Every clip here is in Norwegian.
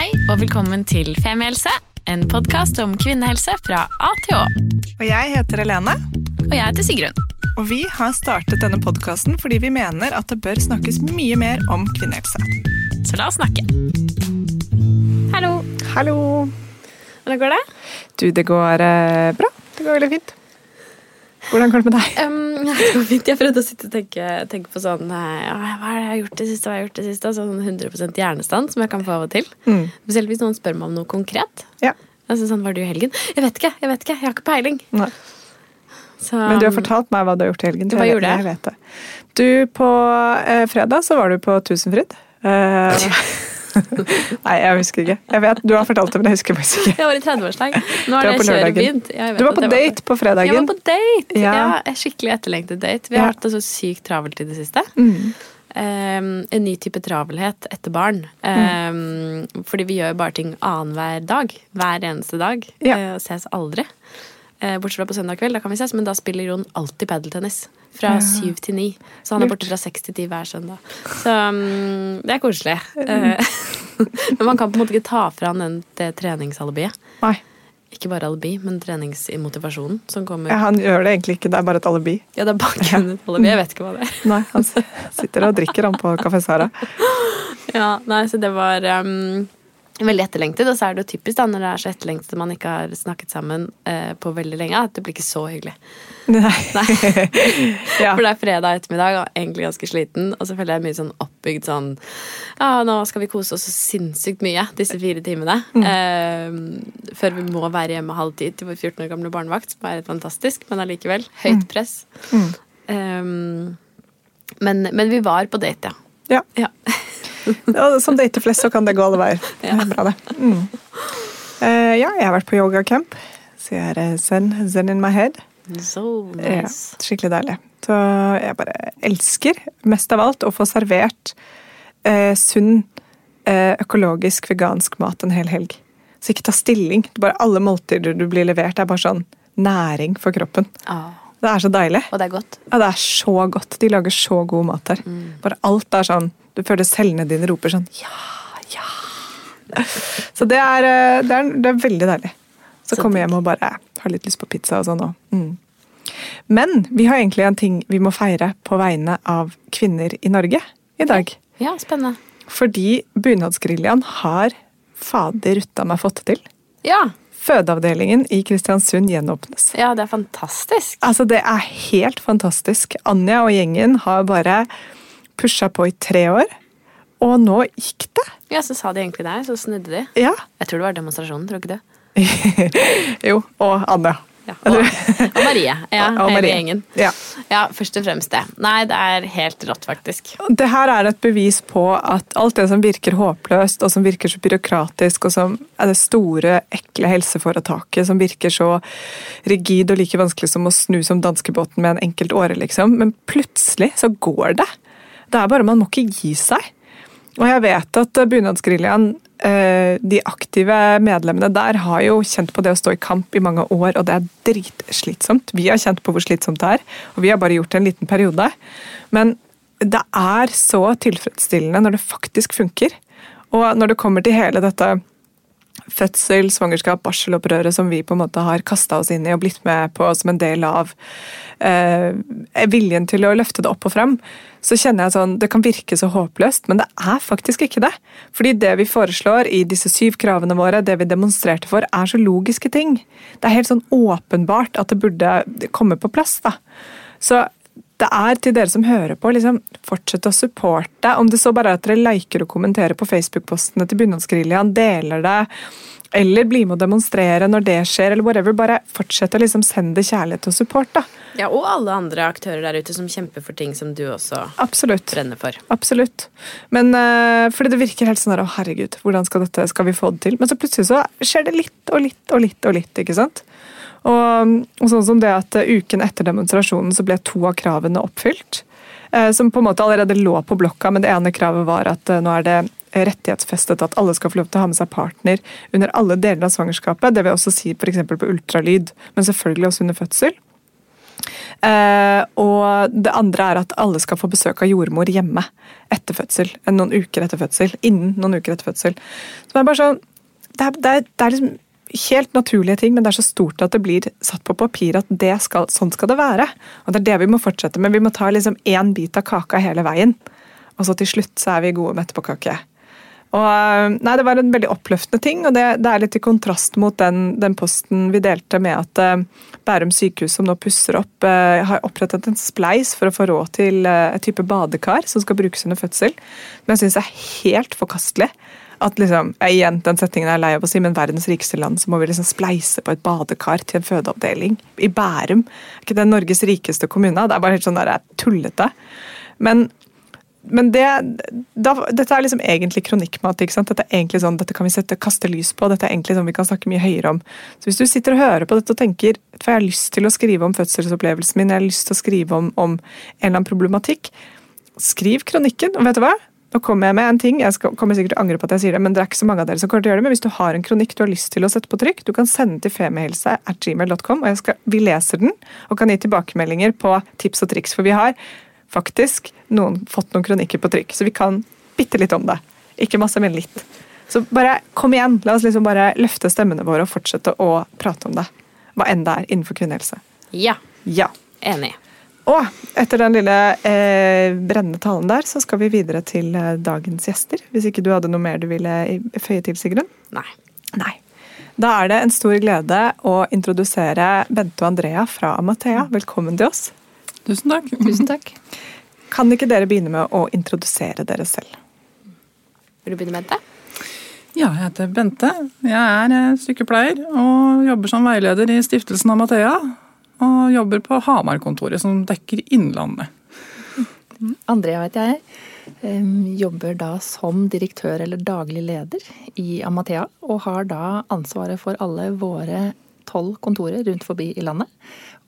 Hei og velkommen til Femihelse, en podkast om kvinnehelse fra A til Å. Og jeg heter Helene, Og jeg heter Sigrun. og vi har startet denne podkasten fordi vi mener at det bør snakkes mye mer om kvinnehelse. Så la oss snakke. Hallo. Hallo! Hvordan går det? Du, det går eh, bra. Det går veldig fint. Hvordan går det med deg? Um, det går fint. Jeg prøvde å sitte og tenke, tenke på sånn eh, ja, Hva har jeg gjort det siste? Hva har jeg gjort det siste? Sånn 100% hjernestand som jeg kan få av og til. Mm. Spesielt hvis noen spør meg om noe konkret. Ja. Altså sånn, Var du i helgen? Jeg vet ikke. jeg vet ikke, jeg har ikke peiling. Nei. Så, Men du har fortalt meg hva du har gjort i helgen. Hva jeg, gjorde jeg? jeg vet det. Du, på eh, fredag så var du på Tusenfryd. Eh, nei, jeg husker ikke. Jeg vet, Du har fortalt det, men jeg husker faktisk ikke. Jeg var i 30-årsdag. Nå Du var har på det kjøret begynt. Ja, jeg vet Du var at på fredagen. date på Jeg var på date! Ja. Ja. skikkelig etterlengtet date. Vi har Ja. hatt det så sykt travelt i det siste. Mm. Um, en ny type travelhet etter barn. Um, fordi vi gjør bare ting annenhver dag. Hver eneste dag. Ja. Uh, ses aldri. Eh, Bortsett fra på søndag kveld, da kan vi ses, men da spiller Jon alltid padeltennis. Fra Ja. syv til ni. Så han er borte fra seks til ti hver søndag. Så um, det er koselig. Eh, men man kan på en måte ikke ta fra han den, det treningsalibiet. Nei, Ikke bare alibi, men treningsmotivasjonen som kommer. ja, han gjør det egentlig ikke. Det er bare et alibi. Ja, det er bakgrunnen et alibi. Jeg vet ikke hva det er. Nei, Han sitter og drikker han på Kafé Sara. Ja, nei, så det var um, veldig etterlengtet. Og så er det jo typisk da, når det er så etterlengtet at man ikke har snakket sammen eh, på veldig lenge, at det blir ikke så hyggelig. Nei. ja. For det er fredag ettermiddag og egentlig ganske sliten, og så føler jeg mye sånn oppbygd sånn Ja, nå skal vi kose oss så sinnssykt mye disse fire timene. Eh, før vi må være hjemme halv ti til vår 14 år gamle barnevakt, som er helt fantastisk, men allikevel. Høyt press. Eh, men, men vi var på date, ja. Ja. ja. Som dater flest, så kan det gå alle veier. Det er bra, det. Mm. Uh, ja, jeg har vært på yogacamp. Så jeg er eh, zen, zen in my head. So Ja, skikkelig deilig. Så jeg bare elsker, mest av alt, å få servert uh, sunn, uh, økologisk, vegansk mat en hel helg. Så ikke ta stilling. Bare alle måltider du blir levert, er bare sånn næring for kroppen. Ah, Det er så deilig. og det er godt. Ja, det er så godt. De lager så god mat her. Bare alt er sånn Du føler cellene dine roper sånn ja, ja. Så det er, eh, det er, det er veldig deilig. Så, Så komme hjem og bare har litt lyst på pizza og sånn òg. Mm. Men vi har egentlig en ting vi må feire på vegne av kvinner i Norge i dag. Ja, spennende. Fordi bunadsgeriljaen har fader rutta meg fått til. Ja, Fødeavdelingen i Kristiansund gjenåpnes. ja det er fantastisk. Altså, det er helt fantastisk. Anja og gjengen har bare pusha på i tre år, og nå gikk det. Ja, så sa de egentlig nei, så snudde de. Ja. Jeg tror det var demonstrasjonen, tror du ikke det? jo, og Anne. Ja. Og, og Marie. Ja, Og hele gjengen. Ja. Ja, først og fremst det. Nei, det er helt rått, faktisk. Det her er et bevis på at alt det som virker håpløst, og som virker så byråkratisk, og som er det store, ekle helseforetaket, som virker så rigid og like vanskelig som å snu som danskebåten med en enkelt åre, liksom. Men plutselig så går det. Det er bare Man må ikke gi seg. Og jeg vet at Bunadsgeriljaen, eh, de aktive medlemmene der, har jo kjent på det å stå i kamp i mange år, og det er dritslitsomt. Vi har kjent på hvor slitsomt det er, og vi har bare gjort det en liten periode. Men det er så tilfredsstillende når det faktisk funker. Og når det kommer til hele dette fødsel, svangerskap, barselopprøret som vi på en måte har kasta oss inn i og blitt med på som en del av eh, viljen til å løfte det opp og frem, så kjenner jeg sånn Det kan virke så håpløst, men det er faktisk ikke det. Fordi det vi foreslår i disse syv kravene våre, det vi demonstrerte for, er så logiske ting. Det er helt sånn åpenbart at det burde komme på plass. da. Så det er til dere som hører på, liksom, fortsett å supporte. Om det så bare er at dere liker og kommenterer på Facebook-postene til Bunadsgeriljaen, deler det, eller blir med å demonstrere når det skjer, eller whatever. Bare fortsett å liksom sende kjærlighet og support, da. Ja, Og alle andre aktører der ute som kjemper for ting som du også Absolutt. brenner for. Absolutt. Men uh, fordi det virker helt sånn her, å herregud, hvordan skal dette, skal vi få det til? Men så plutselig så skjer det litt og litt og litt og litt, ikke sant? Og, og sånn som det at uh, uken etter demonstrasjonen så ble to av kravene oppfylt. Uh, som på en måte allerede lå på blokka, men det ene kravet var at uh, nå er det rettighetsfestet at alle skal få lov til å ha med seg partner under alle deler av svangerskapet. Det vil også si f.eks. på ultralyd, men selvfølgelig også under fødsel. Eh, og det andre er at alle skal få besøk av jordmor hjemme etter fødsel. Noen uker etter fødsel. Innen noen uker etter fødsel. Så det er bare sånn det er, det er, det er liksom helt naturlige ting, men det er så stort at det blir satt på papir at skal, sånn skal det være. Og det er det vi må fortsette med. Vi må ta liksom én bit av kaka hele veien. Og så til slutt så er vi gode med etterpåkake. Og, nei, Det var en veldig oppløftende ting, og det, det er litt i kontrast mot den, den, posten vi delte med at uh, Bærum sykehus, som nå pusser opp, uh, har opprettet en spleis for å få råd til uh, et type badekar som skal brukes under fødsel. Men jeg syns er helt forkastelig. At liksom, jeg, igjen, den setningen er lei av å si, men verdens rikeste land, så må vi liksom spleise på et badekar til en fødeavdeling i Bærum. Ikke det Norges rikeste kommune? Det er bare helt sånn der, tullete. Men men det, da, dette er liksom egentlig kronikkmat. ikke sant? Dette er egentlig sånn, dette kan vi sette, kaste lys på, dette er egentlig sånn vi kan snakke mye høyere om. Så Hvis du sitter og hører på dette og tenker for jeg har lyst til å skrive om fødselsopplevelsen min, jeg har lyst til å skrive om, om en eller annen problematikk, skriv kronikken. Og vet du hva? Nå kommer jeg med en ting, jeg skal, kommer sikkert til å angre på at jeg sier det, men det er ikke så mange av dere som kommer til å gjøre det. Men hvis du har en kronikk du har lyst til å sette på trykk, du kan sende til femihelse.gmail.com, og skal, vi leser den og kan gi tilbakemeldinger på tips og triks. For vi har faktisk noen, fått noen kronikker på trykk, så vi kan bitte litt om det. Ikke masse, men litt. Så bare kom igjen, la oss liksom bare løfte stemmene våre og fortsette å prate om det. Hva enn det er innenfor kvinnehelse. Ja. Ja. Enig. Og etter den lille eh, brennende talen der, så skal vi videre til eh, dagens gjester. Hvis ikke du hadde noe mer du ville føye til, Sigrun? Nei. Nei. Da er det en stor glede å introdusere Bente og Andrea fra Amathea. Velkommen til oss. Tusen takk. Tusen takk. Kan ikke dere begynne med å introdusere dere selv? Vil du begynne med det? Ja, jeg heter Bente. Jeg er eh, sykepleier og jobber som veileder i stiftelsen Amathea. Og jobber på Hamar-kontoret, som dekker Innlandet. Andrea vet jeg. Jobber da som direktør eller daglig leder i Amathea. Og har da ansvaret for alle våre tolv kontorer rundt forbi i landet.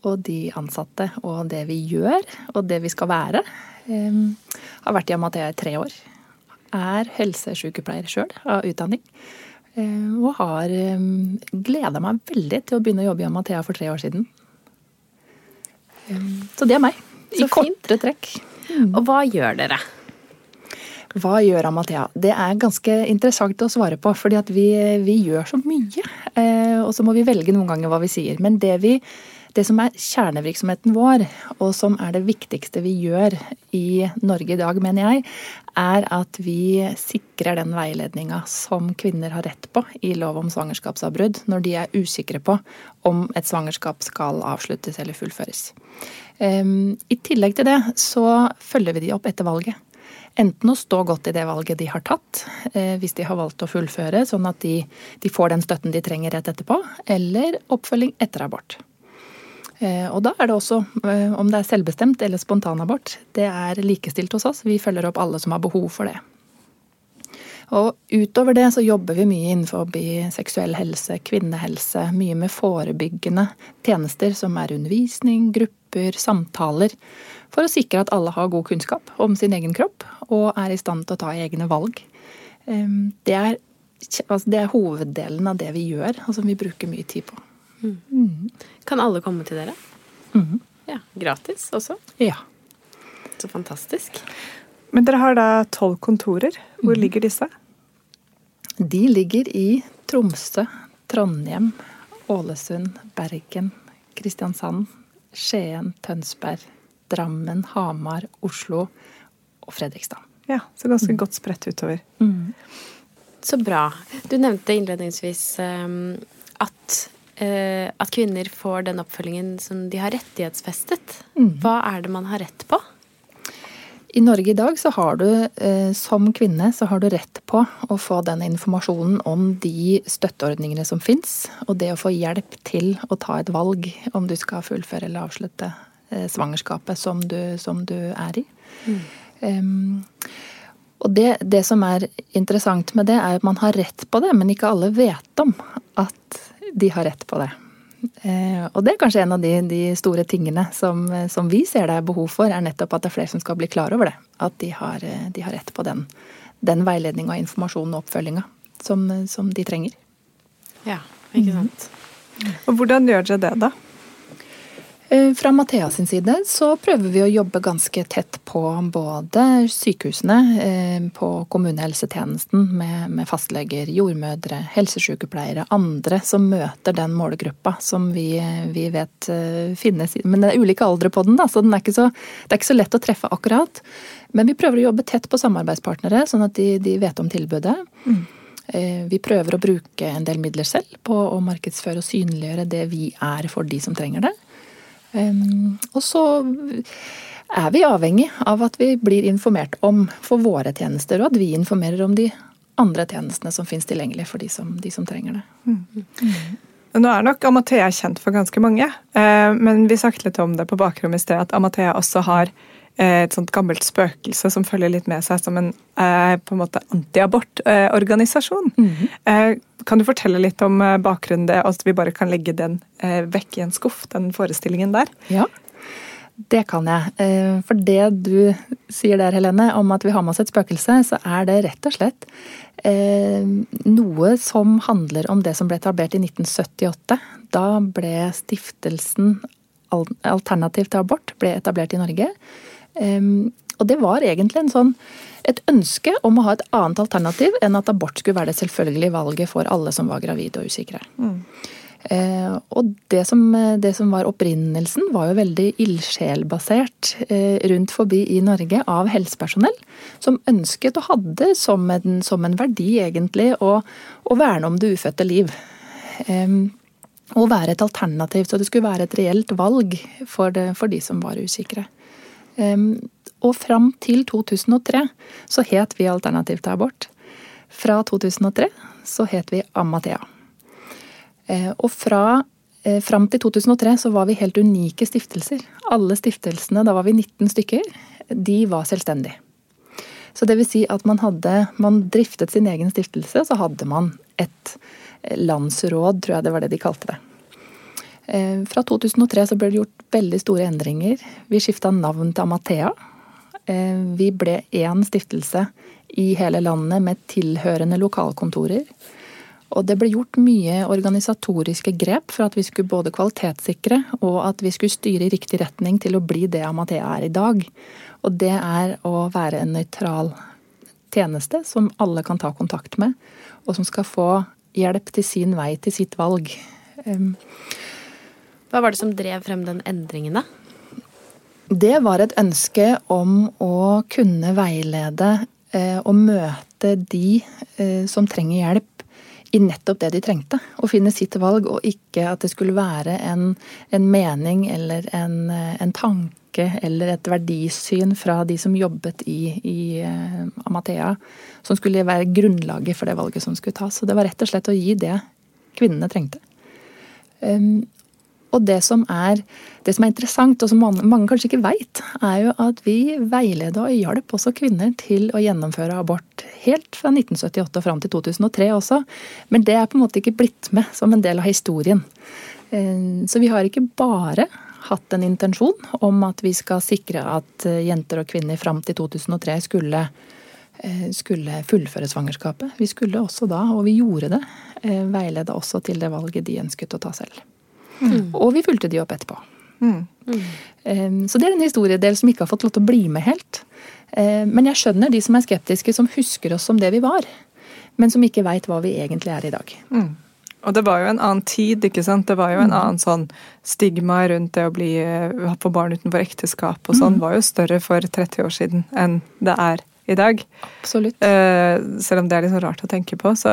Og de ansatte og det vi gjør, og det vi skal være. Har vært i Amathea i tre år. Er helsesykepleier sjøl av utdanning. Og har gleda meg veldig til å begynne å jobbe i Amathea for tre år siden. Så det er meg. I Så fint. korte trekk. Og hva gjør dere? Hva gjør Amathea? Det er ganske interessant å svare på, fordi vi, vi gjør så mye. Eh, og så må vi velge noen ganger hva vi sier. Men det, vi, det som er kjernevirksomheten vår, og som er det viktigste vi gjør i Norge i dag, mener jeg, er at vi sikrer den veiledninga som kvinner har rett på i lov om svangerskapsavbrudd, når de er usikre på om et svangerskap skal avsluttes eller fullføres. Eh, I tillegg til det så følger vi de opp etter valget. Enten å stå godt i det valget de har tatt, eh, hvis de har valgt å fullføre, sånn at de, de får den støtten de trenger rett etterpå, eller oppfølging etter abort. Eh, Og da er det også, eh, om det er selvbestemt eller spontanabort, det er likestilt hos oss. Vi følger opp alle som har behov for det. Og utover det så jobber vi mye innenfor seksuell helse, kvinnehelse, mye med forebyggende tjenester som er undervisning, grupper, samtaler, for å sikre at alle har god kunnskap om sin egen kropp og er i stand til å ta egne valg. Det er, altså det er hoveddelen av det vi gjør, og som vi bruker mye tid på. Kan alle komme til dere? Mm. Ja, Gratis også? Ja. Så fantastisk. Men dere har da tolv kontorer. Hvor ligger disse? De ligger i Tromsø, Trondheim, Ålesund, Bergen, Kristiansand, Skien, Tønsberg, Drammen, Hamar, Oslo og Fredrikstad. Ja, Så ganske godt spredt utover. Så bra. Du nevnte innledningsvis um, at at kvinner får den oppfølgingen som de har rettighetsfestet. Mm. Hva er det man har rett på? I Norge i dag så har du eh, som kvinne så har du rett på å få den informasjonen om de støtteordningene som fins, og det å få hjelp til å ta et valg om du skal fullføre eller avslutte eh, svangerskapet som du, som du er i. Um, og det, det som er interessant med det, er at man har rett på det, men ikke alle vet om at de har rett på det. Eh, og det er kanskje en av de, de store tingene som, som, vi ser det er behov for, er nettopp at det er flere som skal bli klar over det. At de har, de har rett på den, den veiledninga, informasjonen og oppfølginga som, som, de trenger. Ja, ikke sant. Og hvordan gjør dere det, da? Eh, Fra Mathea sin side så prøver vi å jobbe ganske tett på både sykehusene, eh, på kommunehelsetjenesten med, med fastleger, jordmødre, helsesykepleiere, andre som møter den målgruppa som vi, vi vet eh, finnes. Men det er ulike aldre på den, da, så den er så, det er ikke så lett å treffe akkurat. Men vi prøver å jobbe tett på samarbeidspartnere, sånn at de, de vet om tilbudet. Mm. Vi prøver å bruke en del midler selv på å markedsføre og synliggjøre det vi er for de som trenger det. Og så er vi avhengig av at vi blir informert om for våre tjenester, og at vi informerer om de andre tjenestene som finnes tilgjengelig for de som, de som trenger det. Mm. Mm. Nå er nok Amathea kjent for ganske mange, eh, men vi snakket litt om det på bakrommet i sted, at Amathea også har et sånt gammelt spøkelse som følger litt med seg som en eh, på en måte antiabortorganisasjon. Mm -hmm. Kan du fortelle litt om bakgrunnen det, at vi bare kan legge den vekk i en skuff, den forestillingen der? Ja, det kan jeg. For det du sier der, Helene, om at vi har med oss et spøkelse, så er det rett og slett noe som handler om det som ble etablert i 1978. Da ble stiftelsen Alternativ til abort ble etablert i Norge. Og det var egentlig en sånn, et ønske om å ha et annet alternativ enn at abort skulle være det selvfølgelige valget for alle som var gravide og usikre. Mm. Eh, og det som, det som, var opprinnelsen, var jo veldig ildsjelbasert eh, rundt forbi i Norge av helsepersonell. Som ønsket og hadde som en, som en verdi, egentlig, å, å, verne om det ufødte liv. Eh, og være et alternativ, så det skulle være et reelt valg for, det, for de som var usikre. Og fram til 2003 så het vi Alternativ til abort. Fra 2003 så het vi Amathea. Uh, og fra uh, fram til 2003 så var vi helt unike stiftelser. Alle stiftelsene, da var vi 19 stykker, de var selvstendige. Så det vil si at man hadde Man driftet sin egen stiftelse, så hadde man et landsråd, tror jeg det var det de kalte det. Eh, fra 2003 så ble det gjort veldig store endringer. Vi skifta navn til Amathea. Eh, vi ble én stiftelse i hele landet med tilhørende lokalkontorer. Og det ble gjort mye organisatoriske grep for at vi skulle både kvalitetssikre og at vi skulle styre i riktig retning til å bli det Amathea er i dag. Og det er å være en nøytral tjeneste som alle kan ta kontakt med, og som skal få hjelp til sin vei til sitt valg. Hva var det som drev frem den endringen, da? Det var et ønske om å kunne veilede eh, og møte de eh, som trenger hjelp, i nettopp det de trengte. Å finne sitt valg, og ikke at det skulle være en, en mening eller en, eh, en, tanke eller et verdisyn fra de som jobbet i, i Amathea, som skulle være grunnlaget for det valget som skulle tas. Så det var rett og slett å gi det kvinnene trengte. Um, og det som er, det som er interessant, og som mange, mange kanskje ikke veit, er jo at vi veileda og hjalp også kvinner til å gjennomføre abort helt fra 1978 og fram til 2003 også. Men det er på en måte ikke blitt med som en del av historien. Eh, så vi har ikke bare hatt en intensjon om at vi skal sikre at eh, jenter og kvinner fram til 2003 skulle, eh, skulle fullføre svangerskapet. Vi skulle også da, og vi gjorde det, veileda også til det valget de ønsket å ta selv. Mm. Og vi fulgte de opp etterpå. Mm. Så det er en historiedel som ikke har fått lov til å bli med helt. Men jeg skjønner de som er skeptiske, som husker oss som det vi var. Men som ikke veit hva vi egentlig er i dag. Mm. Og det var jo en annen tid, ikke sant. Det var jo en mm. annen sånn stigma rundt det å bli eh, få barn utenfor ekteskap og sånn, mm. var jo større for 30 år siden enn det er i dag. Absolutt. Uh, selv om det er litt sånn rart å tenke på. Så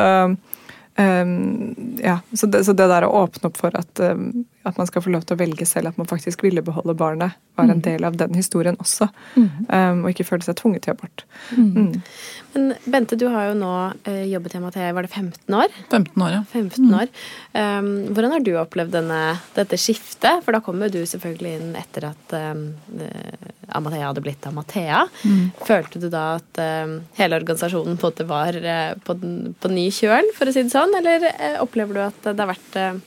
Um, ja, så det, så det der å åpne opp for at, um, at man skal få lov til å velge selv, at man faktisk ville beholde barnet, var en del av den historien også. Um, og ikke føle seg tvunget til abort. Mm. Men Bente, du har jo nå eh, jobbet i til, var det 15 år? 15 år, ja. 15 år. Um, hvordan har du opplevd denne, dette skiftet? For da kom jo du selvfølgelig inn etter at um, eh, Amathea hadde blitt Amathea. Følte du da at um, hele organisasjonen på en måte var uh, på, den, på ny kjøl, for å si det sånn? Eller uh, opplever du at det har vært eh,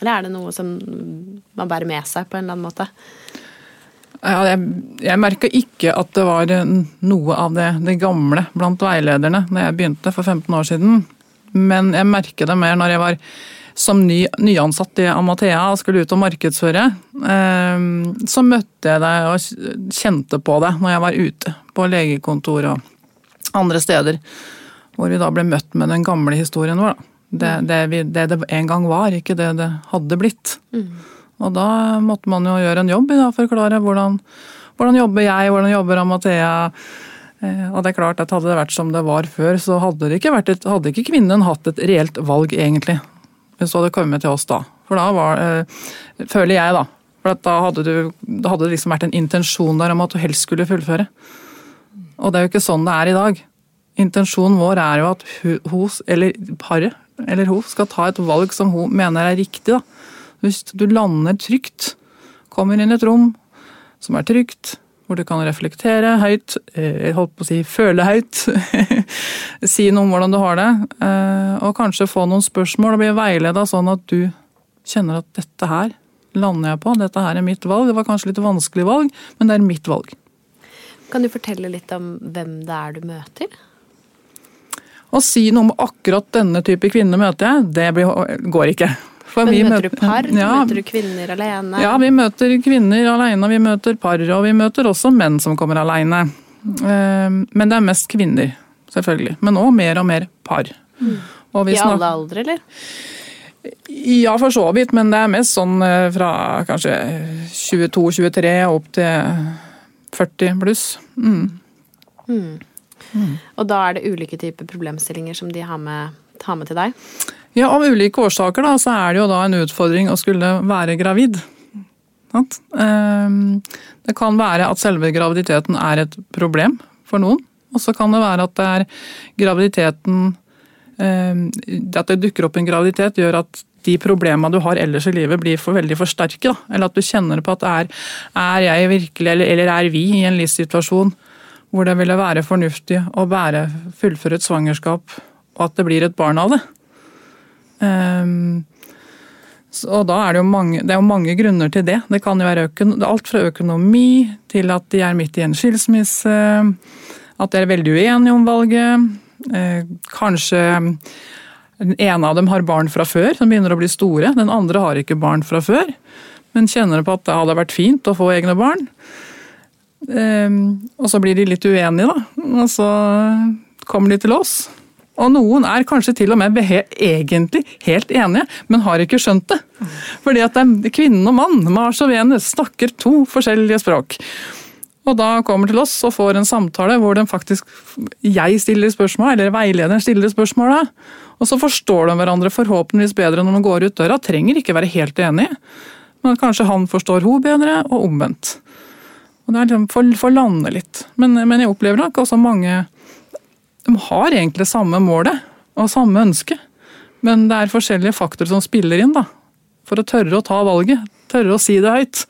Eller er det noe som man bærer med seg på en eller annen måte? Ja, jeg jeg merka ikke at det var eh, noe av det, det gamle blant veilederne når jeg begynte for 15 år siden. Men jeg merker det mer når jeg var som ny, nyansatt i Amathea og skulle ut og markedsføre. Eh, så møtte jeg deg og kjente på det når jeg var ute på legekontor og andre steder. Hvor vi da ble møtt med den gamle historien vår. Da. Det, det, vi, det det en gang var, ikke det det hadde blitt. Og da måtte man jo gjøre en jobb i å forklare hvordan, hvordan jobber jeg, hvordan jobber Amathea. Og det er klart at Hadde det vært som det var før, så hadde, det ikke, et, hadde ikke kvinnen hatt et reelt valg, egentlig. Hvis hun hadde kommet til oss da. For da var eh, Føler jeg, da. For at da hadde, du, da hadde det liksom vært en intensjon der om at du helst skulle fullføre. Og det er jo ikke sånn det er i dag. Intensjonen vår er jo at hun, hos, eller paret, eller hun, skal ta et valg som hun mener er riktig. da. Hvis du lander trygt, kommer inn i et rom som er trygt, hvor du kan reflektere høyt, eh, holdt på å si føle høyt, si noe om hvordan du har det, eh, og kanskje få noen spørsmål og bli veileda sånn at du kjenner at dette her lander jeg på, dette her er mitt valg. Det var kanskje litt vanskelig valg, men det er mitt valg. Kan du fortelle litt om hvem det er du møter? Å si noe om akkurat denne type kvinner møter jeg, det blir, går ikke. For Men vi møter du par? Ja, Møter du kvinner alene? Ja, vi møter kvinner alene, vi møter par, og vi møter også menn som kommer alene. Eh, Men det er mest kvinner, selvfølgelig. Men òg mer og mer par. Og vi I alle aldre, eller? Ja, for så vidt, men det er mest sånn eh, fra kanskje 22-23 opp til 40 pluss. Mm. Og da er det ulike typer problemstillinger som de har med, tar med til deg? Ja, Av ulike årsaker da, så er det jo da en utfordring å skulle være gravid. Ehm, Det kan være at selve graviditeten er et problem for noen. Og så kan det være at det er graviditeten ehm, At det dukker opp en graviditet gjør at de problemene du har ellers i livet blir for veldig for sterke. Eller at du kjenner på at er, er jeg virkelig, eller, eller er vi i en livssituasjon hvor det ville være fornuftig å bære, fullføre svangerskap, og at det blir et barn av det. Um, og da er det jo mange, det er jo mange grunner til det. Det kan jo være alt fra økonomi til at de er midt i en skilsmisse, at de er veldig uenige om valget. Eh, kanskje den ene av dem har barn fra før, som begynner å bli store. Den andre har ikke barn fra før, men kjenner på at det hadde vært fint å få egne barn. Ehm, og så blir de litt uenige, da. Og så kommer de til oss. Og noen er kanskje til og med egentlig helt enige, men har ikke skjønt det. Fordi at det kvinnen og mann, Mars og Venus, snakker to forskjellige språk. Og da kommer til oss og får en samtale hvor den faktisk jeg stiller spørsmål, eller veilederen stiller spørsmål. Og så forstår de hverandre forhåpentligvis bedre når de går ut døra. Trenger ikke være helt enige, men kanskje han forstår hun bedre, og omvendt. Og det er liksom for, for lande litt. Men, men jeg opplever nok også mange De har egentlig samme målet og samme ønske, men det er forskjellige faktorer som spiller inn da, for å tørre å ta valget. Tørre å si det høyt.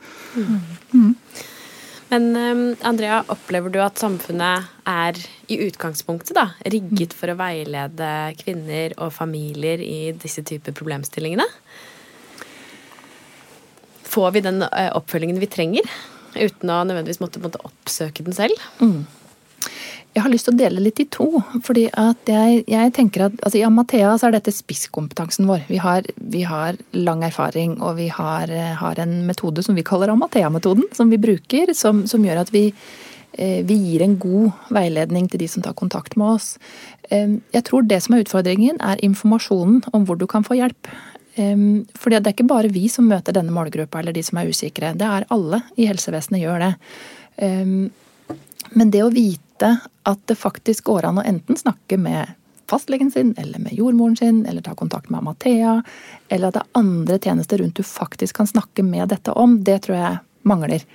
Men um, Andrea, opplever du at samfunnet er i utgangspunktet da, rigget for å veilede kvinner og familier i disse typer problemstillingene? Får vi den eh, oppfølgingen vi trenger, uten å nødvendigvis måtte, måtte oppsøke den selv? Jeg har lyst til å dele litt i to. fordi at jeg, jeg tenker at altså I Amathea så er dette spisskompetansen vår. Vi har, vi har lang erfaring, og vi har, eh, har en metode som vi kaller Amathea-metoden. Som vi bruker, som, som gjør at vi, eh, vi gir en god veiledning til de som tar kontakt med oss. Eh, Jeg tror det som er utfordringen, er informasjonen om hvor du kan få hjelp. Fordi det er ikke bare vi som møter denne målgruppa, eller de som er usikre. Det er alle i helsevesenet gjør det. Men det å vite at det faktisk går an å enten snakke med fastlegen sin, eller med jordmoren sin, eller ta kontakt med Amathea, eller at det er andre tjenester rundt du faktisk kan snakke med dette om, det tror jeg mangler.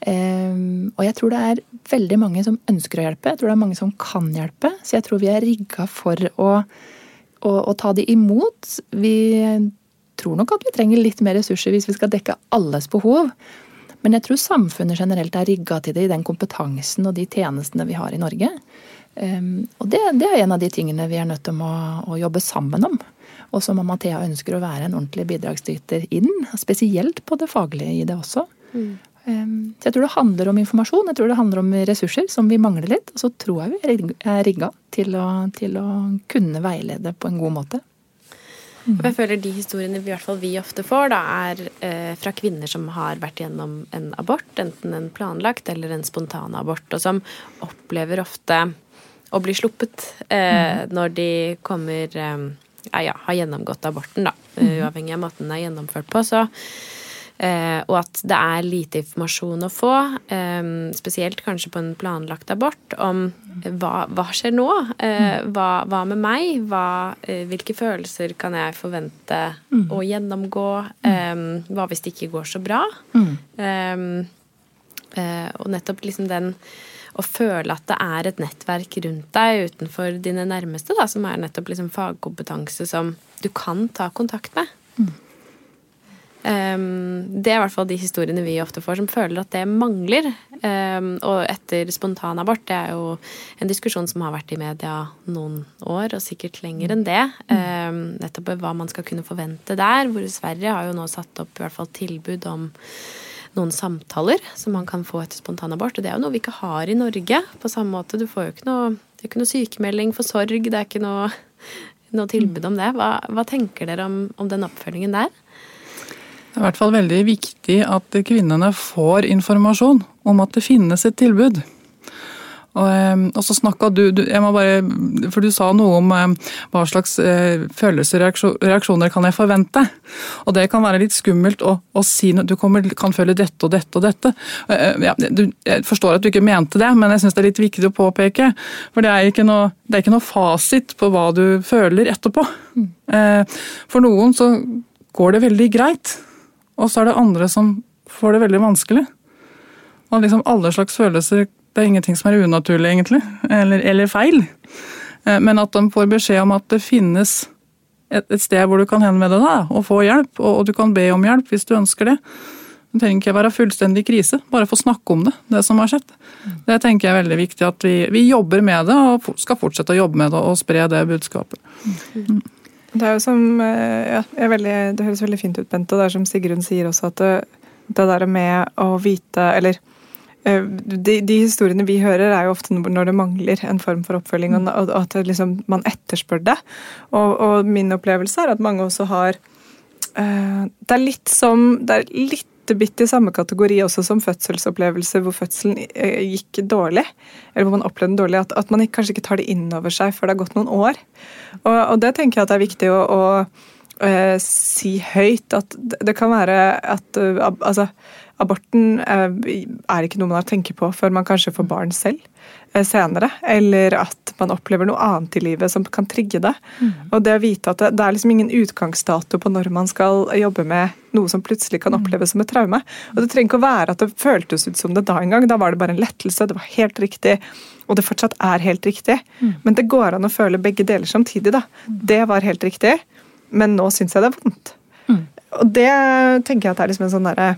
Og jeg tror det er veldig mange som ønsker å hjelpe, jeg tror det er mange som kan hjelpe. Så jeg tror vi er rigga for å, å, å, ta de imot. Vi tror nok at vi trenger litt mer ressurser hvis vi skal dekke alles behov. Men jeg tror samfunnet generelt er rigga til det i den kompetansen og de tjenestene vi har i Norge. Um, og det, det, er en av de tingene vi er nødt til å, å jobbe sammen om. Og som Mathea ønsker å være en ordentlig bidragsyter inn. Spesielt på det faglige i det også. Mm. Så jeg tror det handler om informasjon, jeg tror det handler om ressurser som vi mangler litt. Og så tror jeg vi er rigga til til å kunne veilede på en god måte. Mm. Jeg føler de historiene vi, i hvert fall vi ofte får, da, er eh, fra kvinner som har vært gjennom en abort, enten en planlagt eller en spontan abort, og som opplever ofte å bli sluppet eh, mm. når de kommer eh, ja, har gjennomgått aborten, da. Mm. Uavhengig av måten den er gjennomført på. Så Eh, og at det er lite informasjon å få, eh, spesielt kanskje på en planlagt abort, om hva, hva skjer nå? Eh, hva, hva, med meg? Hva, eh, hvilke følelser kan jeg forvente mm. å gjennomgå? Eh, hva hvis det ikke går så bra? Mm. Eh, og nettopp liksom den å føle at det er et nettverk rundt deg utenfor dine nærmeste, da, som er nettopp liksom fagkompetanse som du kan ta kontakt med. Mm. Um, det er i hvert fall de historiene vi ofte får, som føler at det mangler. Um, og etter spontanabort, det er jo en diskusjon som har vært i media noen år, og sikkert lenger enn det. Um, nettopp hva man skal kunne forvente der. Hvor Sverige har jo nå satt opp i hvert fall tilbud om noen samtaler som man kan få etter spontanabort. Og det er jo noe vi ikke har i Norge. På samme måte, du får jo ikke noe, det er ikke noe sykemelding for sorg. Det er ikke noe, noe tilbud om det. Hva, hva tenker dere om, om den oppfølgingen der? Det er i hvert fall veldig viktig at kvinnene får informasjon om at det finnes et tilbud. Og, ehm, og så snakka du, du, jeg må bare, For du sa noe om ehm, hva slags eh, følelser og reaksjoner kan jeg forvente. Og det kan være litt skummelt å, å si noe, du kommer, kan føle dette og dette og dette. Eh, ja, du, jeg forstår at du ikke mente det, men jeg syns det er litt viktig å påpeke. For det er ikke noe, det er ikke noe fasit på hva du føler etterpå. Mm. Eh, for noen så går det veldig greit. Og så er det andre som får det veldig vanskelig. Og liksom alle slags følelser Det er ingenting som er unaturlig, egentlig. Eller, eller feil. Eh, men at de får beskjed om at det finnes et, et sted hvor du kan henvende deg og få hjelp. Og, og, du kan be om hjelp hvis du ønsker det. Du trenger ikke være fullstendig krise, bare få snakke om det, det som har skjedd. Det tenker jeg er veldig viktig at vi, vi jobber med det, og skal fortsette å jobbe med det og spre det budskapet. Mm. Det er jo som, ja, ja, veldig, det høres veldig fint ut, Bente. Og det er som Sigrun sier også, at det, det der med å vite Eller eh, de, de, historiene vi hører, er jo ofte når det mangler en form for oppfølging, og at liksom, man etterspør det. Og, og, min opplevelse er at mange også har uh, Det er litt som Det er litt bitte i samme kategori også som fødselsopplevelser hvor fødselen eh, gikk dårlig, eller hvor man opplevde den dårlig, at, at man kanskje ikke tar det inn over seg før det har gått noen år. Og, og det tenker jeg at det er viktig å, å uh, si høyt. At det kan være at uh, altså, aborten uh, er ikke noe man har tenker på før man kanskje får barn selv. Eh, senere, eller at man opplever noe annet i livet som kan trigge det. Mm. Og det å vite at det, det, er liksom ingen utgangsdato på når man skal jobbe med noe som plutselig kan mm. oppleves som et traume. Og det trenger ikke å være at det føltes ut som det da en gang. Da var det bare en lettelse, det var helt riktig. Og det fortsatt er helt riktig. Mm. Men det går an å føle begge deler samtidig. da. Mm. Det var helt riktig, men nå syns jeg det er vondt. Mm. Og det tenker jeg at er liksom en sånn derre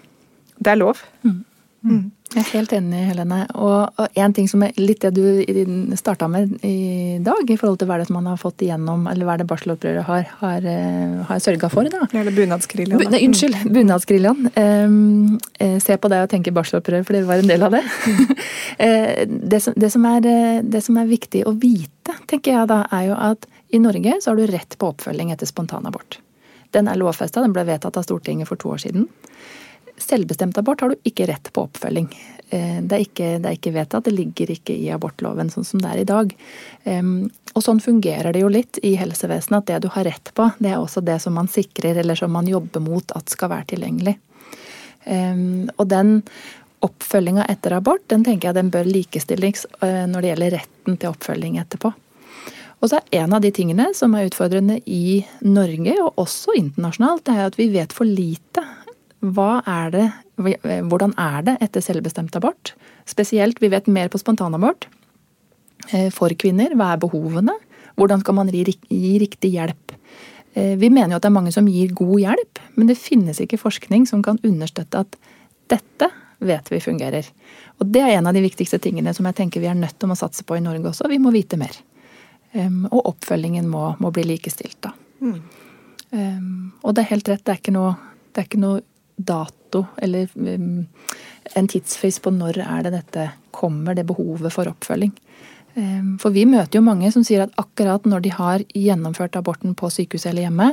Det er lov. Mm. Mm. Jeg er helt enig, Helene. Og, og en ting som er litt det du starta med i dag, i forhold til hva det man har fått igjennom, eller hva det barselopprøret har, har, eh, har sørga for. da. Eller bunadsgeriljaen. Bu, unnskyld, bunadsgeriljaen. Um, se på deg og tenke barselopprør, for det var en del av det. Eh, det, som, det, som er, det som er viktig å vite, tenker jeg da, er jo at i Norge så har du rett på oppfølging etter spontanabort. Den er lovfesta, den ble vedtatt av Stortinget for to år siden. Selvbestemt abort har du ikke rett på oppfølging. Eh, det er ikke, det er ikke vedtatt, det ligger ikke i abortloven sånn som det er i dag. Og sånn fungerer det jo litt i helsevesenet, at det du har rett på, det er også det som man sikrer, eller som man jobber mot at skal være tilgjengelig. Og den oppfølginga etter abort, den tenker jeg den bør likestilles eh, når det gjelder retten til oppfølging etterpå. Og så er en av de tingene som er utfordrende i Norge, og også internasjonalt, det er at vi vet for lite. Er det, hvordan er det etter selvbestemt abort? Spesielt, vi vet mer på spontanabort eh, for kvinner. Hva er behovene? Hvordan skal man gi, gi riktig hjelp? Eh, vi mener jo at det er mange som gir god hjelp, men det finnes ikke forskning som kan understøtte at dette vet vi fungerer. Og det er en av de viktigste tingene som jeg tenker vi er nødt til å satse på i Norge også. Vi må vite mer. Og oppfølgingen må, må, bli likestilt, da. Mm. Og det er helt rett, det er ikke noe, er ikke noe dato eller um, en tidsfrist på når er det dette kommer, det behovet for oppfølging. For vi møter jo mange som sier at akkurat når de har gjennomført aborten på sykehuset eller hjemme,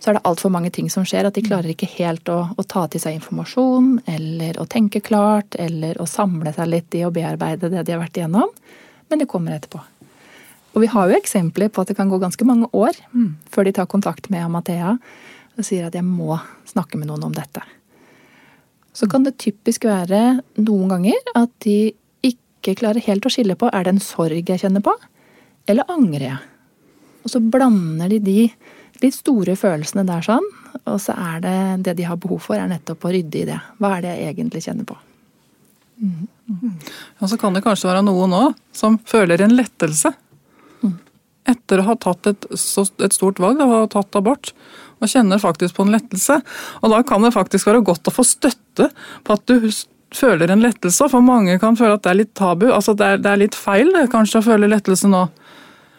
så er det altfor mange ting som skjer. At de klarer ikke helt å, å, ta til seg informasjon, eller å tenke klart, eller å samle seg litt i å bearbeide det de har vært igjennom. Men det kommer etterpå. Og vi har jo eksempler på at det kan gå ganske mange år før de tar kontakt med Amathea og sier at 'jeg må snakke med noen om dette'. Så kan det typisk være noen ganger at de ikke klarer helt å skille på er det en sorg jeg kjenner på, eller angrer jeg? Og så blander de de litt store følelsene der sånn, og så er det det de har behov for, er nettopp å rydde i det. Hva er det jeg egentlig kjenner på? Mm. Mm. Og så kan det kanskje være noen òg som føler en lettelse etter å ha tatt et, et stort valg, da, ha tatt abort, og kjenner faktisk på en lettelse. Og da kan det faktisk være godt å få støtte på at du føler en lettelse. For mange kan føle at det er litt tabu. altså Det er, det er litt feil det, kanskje å føle lettelse nå.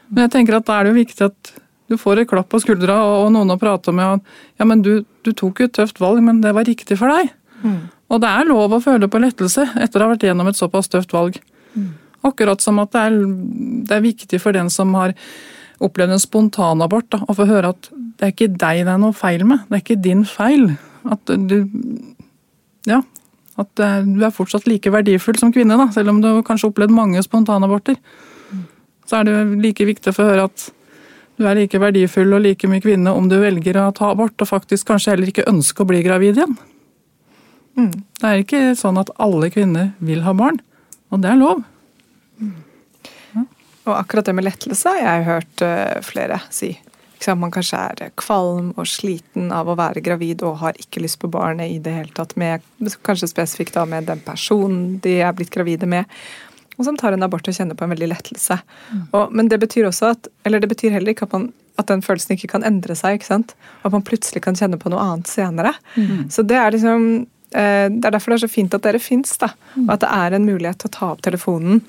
Men jeg tenker at da er det jo viktig at du får et klapp på skuldra og, noen å prate med. ja, men du, du tok jo et tøft valg, men det var riktig for deg. Mm. Og det er lov å føle på lettelse etter å ha vært gjennom et såpass tøft valg. Mm. Akkurat som at det er, det er viktig for den som har opplevd en spontanabort, å få høre at det er ikke deg det er noe feil med. Det er ikke din feil. At du Ja. At du er fortsatt like verdifull som kvinne, da, selv om du kanskje har opplevd mange spontanaborter. Så er det like viktig å få høre at du er like verdifull og like mye kvinne om du velger å ta abort, og faktisk kanskje heller ikke ønsker å bli gravid igjen. Mm. Det er ikke sånn at alle kvinner vil ha barn, og det er lov. Og akkurat det med lettelse har jeg hørt uh, flere si. Man kanskje er kvalm og sliten av å være gravid og har ikke lyst på barnet i det hele tatt, med, kanskje spesifikt da med den personen de er blitt gravide med. Og som tar en abort og kjenner på en veldig lettelse. Mm. Og, men det betyr også at Eller det betyr heller ikke at, man, at den følelsen ikke kan endre seg. At man plutselig kan kjenne på noe annet senere. Mm. Så det er liksom eh, Det er derfor det er så fint at dere fins, da. Og at det er en mulighet til å ta opp telefonen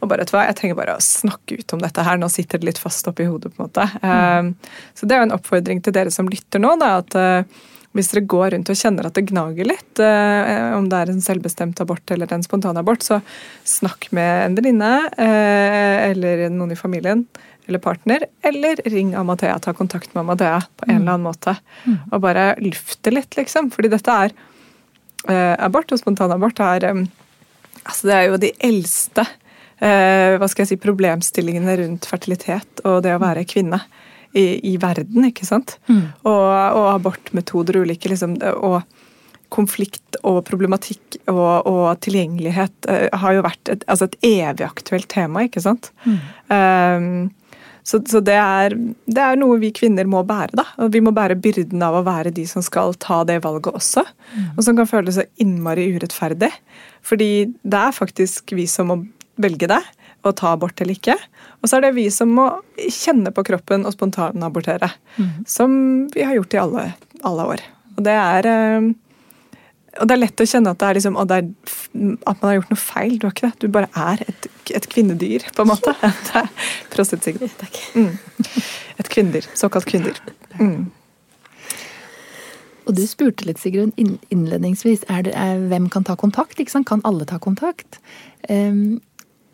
og bare, vet du hva, jeg trenger bare å snakke ut om dette her. Nå sitter det litt fast oppi hodet. på en måte. Mm. Så det er jo en oppfordring til dere som lytter nå. da, at uh, hvis dere går rundt og kjenner at det gnager litt, eh, om det er en selvbestemt abort eller en spontanabort, så snakk med en venninne eh, eller noen i familien eller partner, eller ring Amathea. Ta kontakt med Amathea på en mm. eller annen måte. Mm. Og bare lufte litt, liksom. Fordi dette er Abort og spontanabort er um, altså Det er jo de eldste eh, hva skal jeg si, problemstillingene rundt fertilitet og det å være kvinne i, i verden. ikke sant? Mm. Og, og, abortmetoder og ulike liksom, og konflikt og problematikk og, og tilgjengelighet uh, har jo vært et, altså et, evig aktuelt tema, ikke sant? Mm. Um, så, så det, er, det, er, noe vi kvinner må bære. da, og Vi må bære byrden av å være de som skal ta det valget også. Mm. Og som kan føles så innmari urettferdig. Fordi det er faktisk vi som må velge det og ta abort eller ikke. Og så er det vi som må kjenne på kroppen og spontanabortere. Mm. Som vi har gjort i alle, alle år. Og det er eh, og det er lett å kjenne at, det er liksom, er, at man har gjort noe feil. Du har ikke det. Du bare er et, et kvinnedyr, på en måte. Prostet, Sigrid. Mm. Et kvinnedyr. Såkalt kvinnedyr. Mm. Og du spurte litt, Sigrun, innledningsvis. Er det, er, hvem kan ta kontakt? Kan alle ta kontakt? Um,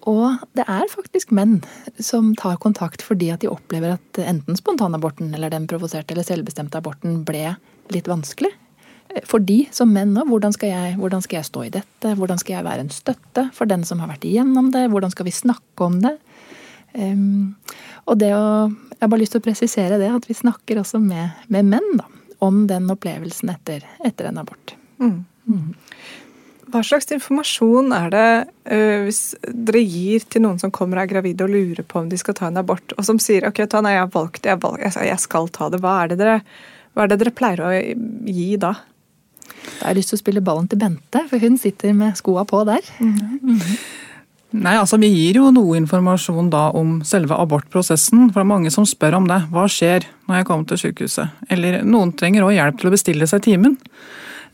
og det er faktisk menn som tar kontakt fordi at de opplever at enten spontanaborten eller den provoserte eller selvbestemte aborten ble litt vanskelig. For de som menn òg. Hvordan, hvordan, skal jeg stå i dette? Hvordan skal jeg være en støtte for den som har vært igjennom det? Hvordan skal vi snakke om det? Um, og det å Jeg har bare lyst til å presisere det, at vi snakker også med, med menn da, om den opplevelsen etter, etter en abort. Mm. Mm. Hva slags informasjon er det uh, hvis dere gir til noen som kommer og er gravide og lurer på om de skal ta en abort, og som sier ok, ta, nei, jeg har valgt det, jeg, valg, jeg, skal ta det. Hva er det, dere, hva er det dere pleier å gi da? Da har jeg lyst til å spille ballen til Bente, for hun sitter med skoa på der. Mm -hmm. Nei, altså Vi gir jo noe informasjon da om selve abortprosessen. for det er Mange som spør om det. Hva skjer når jeg kommer til sykehuset? Eller noen trenger òg hjelp til å bestille seg timen.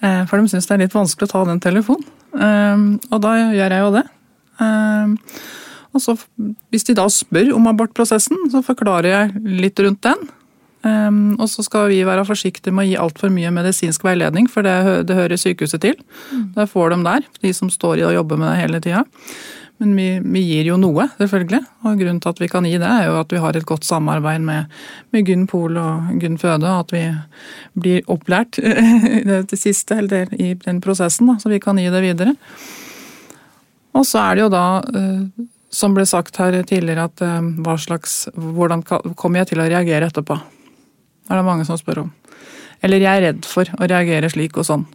Eh, for de syns det er litt vanskelig å ta den telefonen. Eh, og da gjør jeg jo det. Eh, og så, Hvis de da spør om abortprosessen, så forklarer jeg litt rundt den. og så skal vi være forsiktige med å gi altfor mye medisinsk veiledning, for det, det hører sykehuset til. Mm. Det får de der, de som står i og jobber med det hele tida. Men vi, vi, gir jo noe, selvfølgelig. Og grunnen til at vi kan gi det, er jo at vi har et godt samarbeid med, med Gunn Pol og Gunn Føde. og At vi blir opplært det siste, eller i den prosessen, da, så vi kan gi det videre. Og så er det jo da, eh, som ble sagt her tidligere, at eh, hva slags Hvordan kommer jeg til å reagere etterpå? Det er det mange som spør om. Eller jeg er redd for å reagere slik og sånn.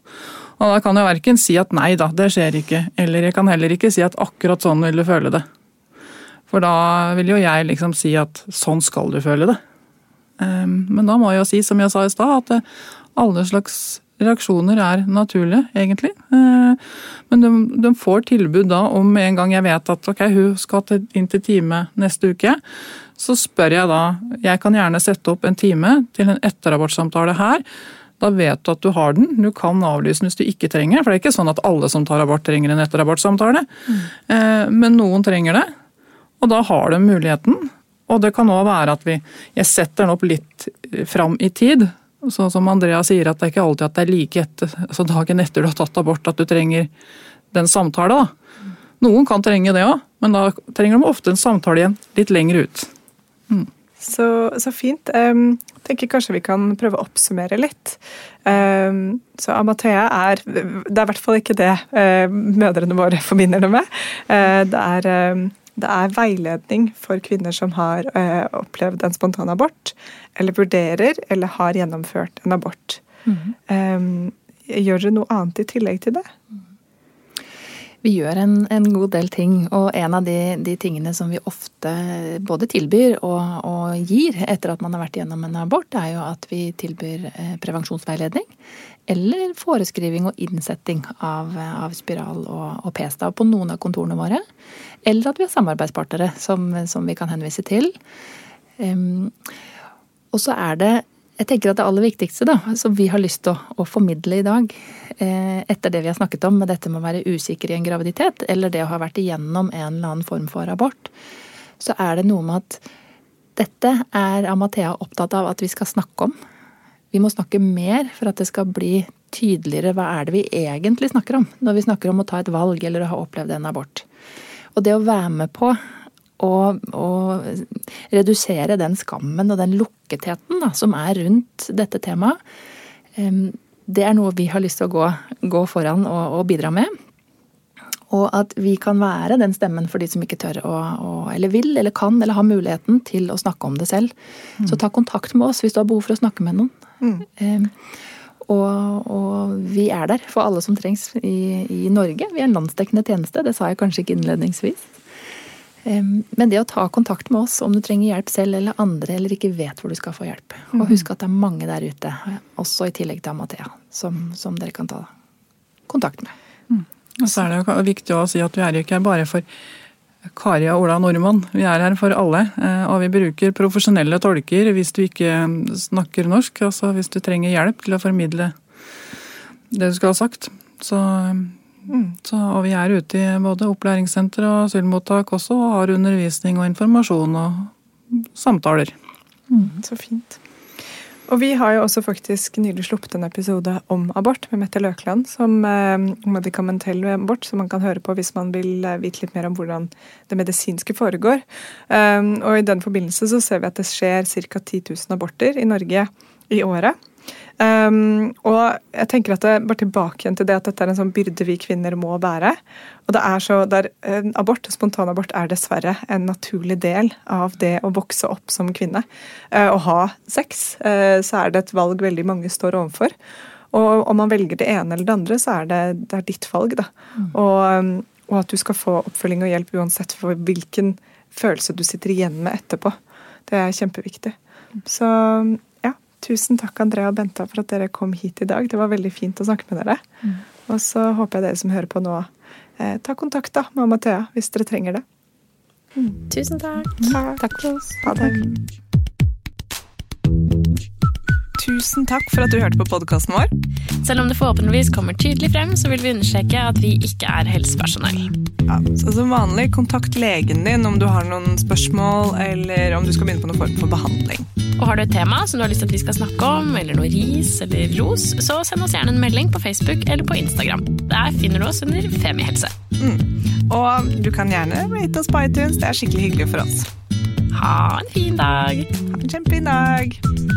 Og da kan jeg verken si at nei da, det skjer ikke, eller jeg kan heller ikke si at akkurat sånn vil du føle det. For da vil jo jeg liksom si at sånn skal du føle det. Ehm, men da må jeg jo si, som jeg sa i stad, at eh, alle slags reaksjoner er naturlige, egentlig. Ehm, men de, de, får tilbud da om en gang jeg vet at ok, hun skal inn til time neste uke. Så spør jeg da Jeg kan gjerne sette opp en time til en etterabortsamtale her da vet du at du har den. Du kan avlyse den hvis du ikke trenger den. For det er ikke sånn at alle som tar abort, trenger en etterabortsamtale. Mm. Men noen trenger det, og da har de muligheten. Og det kan òg være at vi Jeg setter den opp litt fram i tid. Sånn som Andrea sier, at det er ikke alltid at det er like etter, altså dagen etter du har tatt abort at du trenger den samtalen. Noen kan trenge det òg, men da trenger de ofte en samtale igjen litt lenger ut. Mm. Så, så, fint. Um, tenker kanskje vi kan prøve å oppsummere litt. Um, så Amathea er Det er i hvert fall ikke det uh, mødrene våre forbinder det med. Uh, det, er, um, det, er, veiledning for kvinner som har opplevd en spontan abort, eller vurderer eller har gjennomført en abort. Mm. Um, gjør dere noe annet i tillegg til det? Mm. Vi gjør en, en, god del ting, og en av de, de, tingene som vi ofte både tilbyr og, og, gir etter at man har vært gjennom en abort, er jo at vi tilbyr eh, prevensjonsveiledning. Eller foreskriving og innsetting av, av spiral og, og p-stav på noen av kontorene våre. Eller at vi har samarbeidspartnere som, som vi kan henvise til. Um, og så er det jeg tenker at Det aller viktigste da, som vi har lyst til å, å formidle i dag, eh, etter det vi har snakket om med dette med å være usikker i en graviditet, eller det å ha vært igjennom en eller annen form for abort, så er det noe med at dette er Amathea opptatt av at vi skal snakke om. Vi må snakke mer for at det skal bli tydeligere hva er det vi egentlig snakker om når vi snakker om å ta et valg eller å ha opplevd en abort. Og det å være med på og, og, redusere den skammen og den lukketheten da, som er rundt dette temaet. Det er noe vi har lyst til å gå, gå foran og, og, bidra med. Og at vi kan være den stemmen for de som ikke tør å, å, eller vil eller kan eller har muligheten til å snakke om det selv. Mm. Så ta kontakt med oss hvis du har behov for å snakke med noen. Mm. Um, og, og, vi er der for alle som trengs i, i Norge. Vi er en landsdekkende tjeneste, det sa jeg kanskje ikke innledningsvis. Men det å ta kontakt med oss om du trenger hjelp selv eller andre eller ikke vet hvor du skal få hjelp. Og mhm. husk at det er mange der ute, også i tillegg til Amathea, som, som dere kan ta kontakt med. Mm. Og så er det jo viktig å si at vi er ikke her bare for Kari og Ola Nordmann. Vi er her for alle. Eh, og vi bruker profesjonelle tolker hvis du ikke snakker norsk. Altså hvis du trenger hjelp til å formidle det du skal ha sagt. Så Så, og vi er ute i både opplæringssenter og asylmottak også, og har undervisning og informasjon og samtaler. Mm. Så fint. Og vi har jo også faktisk nylig sluppet en episode om abort med Mette Løkland, som eh, medikamentell abort, som man kan høre på hvis man vil eh, vite litt mer om hvordan det medisinske foregår. Um, og i den forbindelse så ser vi at det skjer ca. 10 000 aborter i Norge i året. Um, og jeg tenker at det, bare tilbake igjen til det at dette er en sånn byrde vi kvinner må bære. Og det er så, der, abort, Spontanabort er dessverre en naturlig del av det å vokse opp som kvinne. Uh, å ha sex, uh, så er det et valg veldig mange står overfor. Og om man velger det ene eller det andre, så er det, det er ditt valg. da. Og, um, og at du skal få oppfølging og hjelp uansett for hvilken følelse du sitter igjen med etterpå. Det er kjempeviktig. Så ja, tusen takk Andrea og Benta for at dere kom hit i dag. Det var veldig fint å snakke med dere. Og så håper jeg dere som hører på nå, eh, ta kontakt da med Amathea hvis dere trenger det. Tusen takk. Takk for oss. Ha det. Tusen takk for at du hørte på podkasten vår. Selv om det forhåpentligvis kommer tydelig frem, så vil vi understreke at vi ikke er helsepersonell. Ja, så Som vanlig, kontakt legen din om du har noen spørsmål eller om du skal begynne på noen form for behandling. Og har du et tema som du har lyst til at vi skal snakke om, eller noe ris eller ros, så send oss gjerne en melding på Facebook eller på Instagram. Der finner du oss under Femihelse. Og du kan gjerne rate oss på iTunes, det er skikkelig hyggelig for oss. Ha en fin dag! Ha en kjempefin dag.